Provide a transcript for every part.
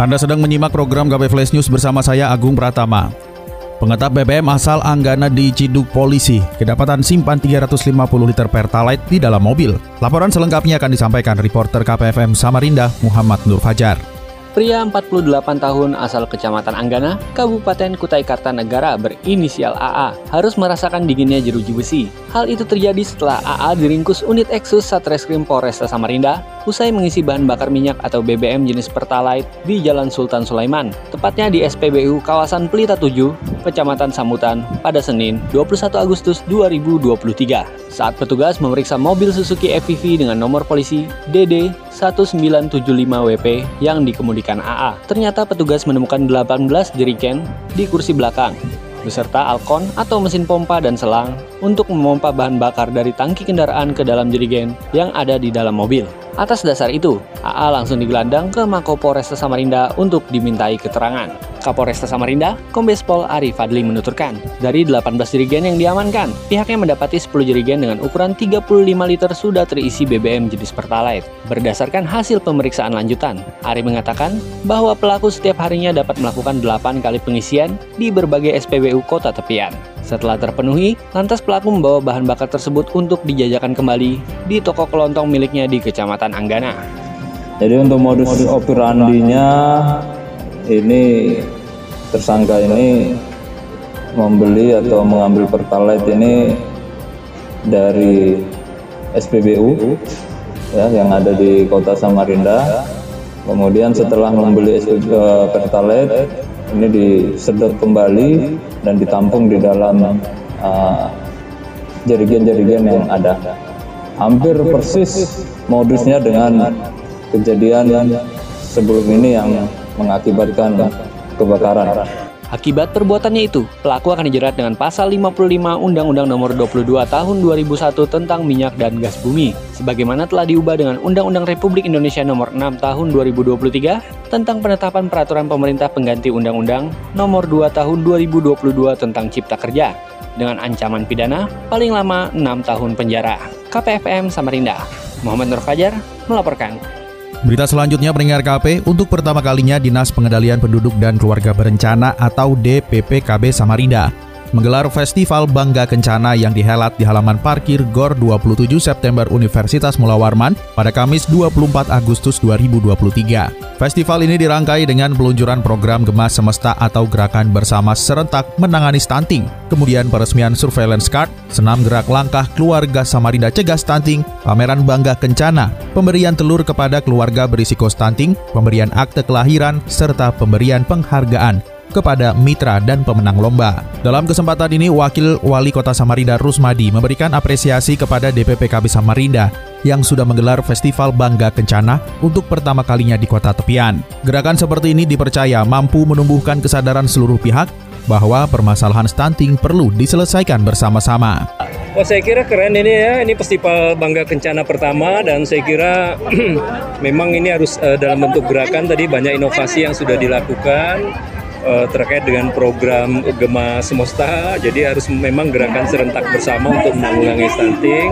Anda sedang menyimak program KP Flash News bersama saya Agung Pratama. Pengetap BBM asal Anggana di Ciduk Polisi kedapatan simpan 350 liter Pertalite di dalam mobil. Laporan selengkapnya akan disampaikan reporter KPFM Samarinda Muhammad Nur Fajar. Pria 48 tahun asal Kecamatan Anggana, Kabupaten Kutai Kartanegara berinisial AA harus merasakan dinginnya jeruji besi. Hal itu terjadi setelah AA diringkus unit Eksus Satreskrim Polresta Samarinda usai mengisi bahan bakar minyak atau BBM jenis Pertalite di Jalan Sultan Sulaiman, tepatnya di SPBU kawasan Pelita 7, Kecamatan Samutan pada Senin 21 Agustus 2023. Saat petugas memeriksa mobil Suzuki FVV dengan nomor polisi DD 1975WP yang dikemudikan AA. Ternyata petugas menemukan 18 jerigen di kursi belakang, beserta alkon atau mesin pompa dan selang untuk memompa bahan bakar dari tangki kendaraan ke dalam jerigen yang ada di dalam mobil. Atas dasar itu, AA langsung digelandang ke Mako Polresta Samarinda untuk dimintai keterangan. Kapolresta Samarinda, Kombes Pol Ari Fadli menuturkan, dari 18 jerigen yang diamankan, pihaknya mendapati 10 jerigen dengan ukuran 35 liter sudah terisi BBM jenis Pertalite. Berdasarkan hasil pemeriksaan lanjutan, Ari mengatakan bahwa pelaku setiap harinya dapat melakukan 8 kali pengisian di berbagai SPBU kota tepian. Setelah terpenuhi, lantas pelaku membawa bahan bakar tersebut untuk dijajakan kembali di toko kelontong miliknya di Kecamatan Anggana. Jadi untuk modus operandinya ini tersangka ini membeli atau mengambil pertalite ini dari SPBU ya yang ada di Kota Samarinda. Kemudian setelah membeli uh, pertalite ini disedot kembali dan ditampung di dalam jerigen-jerigen uh, yang ada. Hampir persis modusnya dengan kejadian sebelum ini yang mengakibatkan kebakaran. Akibat perbuatannya itu, pelaku akan dijerat dengan pasal 55 Undang-Undang Nomor 22 Tahun 2001 tentang minyak dan gas bumi, sebagaimana telah diubah dengan Undang-Undang Republik Indonesia Nomor 6 Tahun 2023 tentang penetapan peraturan pemerintah pengganti Undang-Undang Nomor 2 Tahun 2022 tentang Cipta Kerja dengan ancaman pidana paling lama 6 tahun penjara. KPFM Samarinda, Muhammad Nur Fajar melaporkan. Berita selanjutnya pendengar KP, untuk pertama kalinya Dinas Pengendalian Penduduk dan Keluarga Berencana atau DPPKB Samarinda menggelar festival Bangga Kencana yang dihelat di halaman parkir GOR 27 September Universitas Mula Warman pada Kamis 24 Agustus 2023. Festival ini dirangkai dengan peluncuran program Gemas Semesta atau Gerakan Bersama Serentak Menangani Stunting, kemudian peresmian Surveillance Card, senam gerak langkah keluarga Samarinda Cegah Stunting, pameran Bangga Kencana, pemberian telur kepada keluarga berisiko stunting, pemberian akte kelahiran, serta pemberian penghargaan kepada mitra dan pemenang lomba. Dalam kesempatan ini, Wakil Wali Kota Samarinda Rusmadi memberikan apresiasi kepada DPPKB Samarinda yang sudah menggelar Festival Bangga Kencana untuk pertama kalinya di kota tepian. Gerakan seperti ini dipercaya mampu menumbuhkan kesadaran seluruh pihak bahwa permasalahan stunting perlu diselesaikan bersama-sama. Oh, saya kira keren ini ya, ini festival Bangga Kencana pertama dan saya kira memang ini harus uh, dalam bentuk gerakan tadi banyak inovasi yang sudah dilakukan uh, terkait dengan program Gema Semesta. Jadi harus memang gerakan serentak bersama untuk menanggulangi stunting.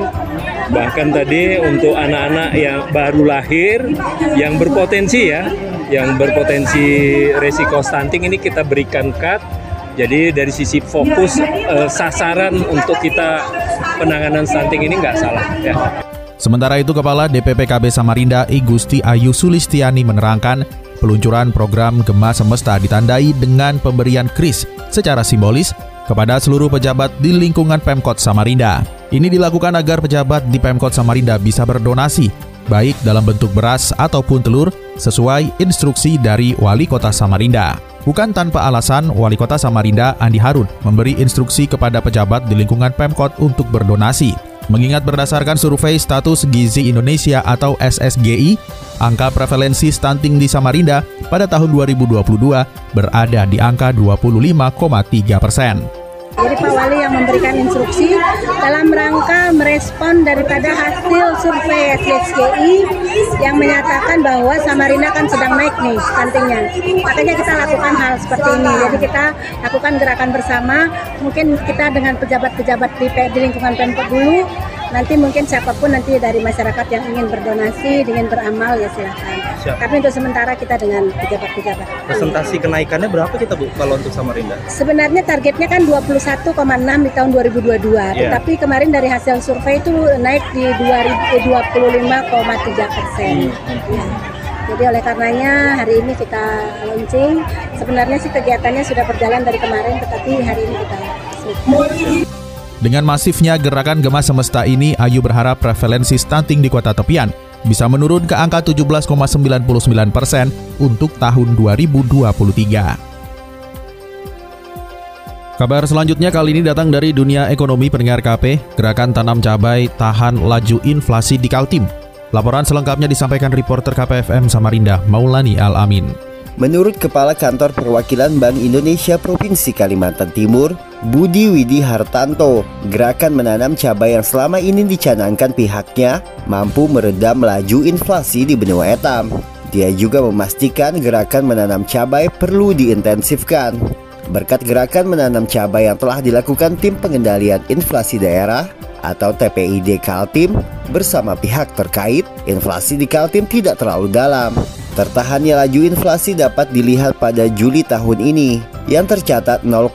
Bahkan tadi untuk anak-anak yang baru lahir yang berpotensi ya, yang berpotensi resiko stunting ini kita berikan cut. Jadi dari sisi fokus uh, sasaran untuk kita penanganan stunting ini nggak salah ya. Sementara itu Kepala DPPKB Samarinda I Gusti Ayu Sulistiani menerangkan Peluncuran program Gema Semesta ditandai dengan pemberian kris secara simbolis kepada seluruh pejabat di lingkungan Pemkot Samarinda. Ini dilakukan agar pejabat di Pemkot Samarinda bisa berdonasi, baik dalam bentuk beras ataupun telur, sesuai instruksi dari Wali Kota Samarinda. Bukan tanpa alasan, Wali Kota Samarinda Andi Harun memberi instruksi kepada pejabat di lingkungan Pemkot untuk berdonasi. Mengingat berdasarkan survei status gizi Indonesia atau SSGI, angka prevalensi stunting di Samarinda pada tahun 2022 berada di angka 25,3 persen. Jadi Pak Wali yang memberikan instruksi dalam rangka merespon daripada hasil survei SSGI yang menyatakan bahwa Samarinda kan sedang naik nih stuntingnya. Makanya kita lakukan hal seperti ini. Jadi kita lakukan gerakan bersama. Mungkin kita dengan pejabat-pejabat di, di lingkungan Pemkot dulu nanti mungkin siapa pun nanti dari masyarakat yang ingin berdonasi, ingin beramal ya silahkan. Siap. Tapi untuk sementara kita dengan pejabat-pejabat. Presentasi kenaikannya berapa kita Bu kalau untuk Samarinda? Sebenarnya targetnya kan 21,6 di tahun 2022. Yeah. Tetapi kemarin dari hasil survei itu naik di 25,3 persen. Hmm. Ya. Jadi oleh karenanya hari ini kita launching. Sebenarnya sih kegiatannya sudah berjalan dari kemarin, tetapi hari ini kita dengan masifnya gerakan Gemas Semesta ini, Ayu berharap prevalensi stunting di kota tepian bisa menurun ke angka 17,99 persen untuk tahun 2023. Kabar selanjutnya kali ini datang dari dunia ekonomi pendengar KP, gerakan tanam cabai tahan laju inflasi di Kaltim. Laporan selengkapnya disampaikan reporter KPFM Samarinda, Maulani Al-Amin. Menurut Kepala Kantor Perwakilan Bank Indonesia Provinsi Kalimantan Timur, Budi Widi Hartanto, gerakan menanam cabai yang selama ini dicanangkan pihaknya mampu meredam laju inflasi di benua etam. Dia juga memastikan gerakan menanam cabai perlu diintensifkan. Berkat gerakan menanam cabai yang telah dilakukan Tim Pengendalian Inflasi Daerah atau TPID Kaltim bersama pihak terkait, inflasi di Kaltim tidak terlalu dalam. Tertahannya laju inflasi dapat dilihat pada Juli tahun ini yang tercatat 0,43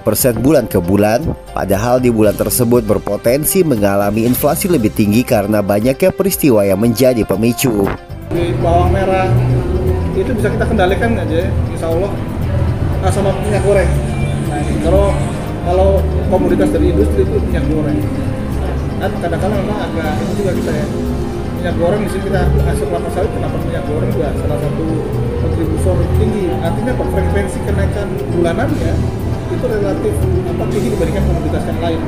persen bulan ke bulan, padahal di bulan tersebut berpotensi mengalami inflasi lebih tinggi karena banyaknya peristiwa yang menjadi pemicu. Di bawang merah itu bisa kita kendalikan aja, insya Allah nah, sama minyak goreng. Nah, kalau kalau komoditas dari industri itu minyak goreng. Kan kadang-kadang memang agak itu juga kita ya minyak goreng di sini kita hasil kelapa sawit kenapa minyak goreng juga salah satu kontributor tinggi artinya frekuensi kenaikan bulanannya itu relatif apa tinggi dibandingkan komoditas yang lain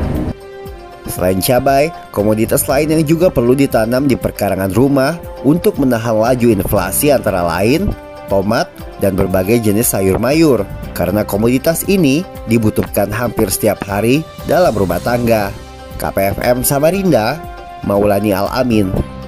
Selain cabai, komoditas lain yang juga perlu ditanam di perkarangan rumah untuk menahan laju inflasi antara lain tomat, dan berbagai jenis sayur mayur. Karena komoditas ini dibutuhkan hampir setiap hari dalam rumah tangga. KPFM Samarinda, Maulani Al-Amin,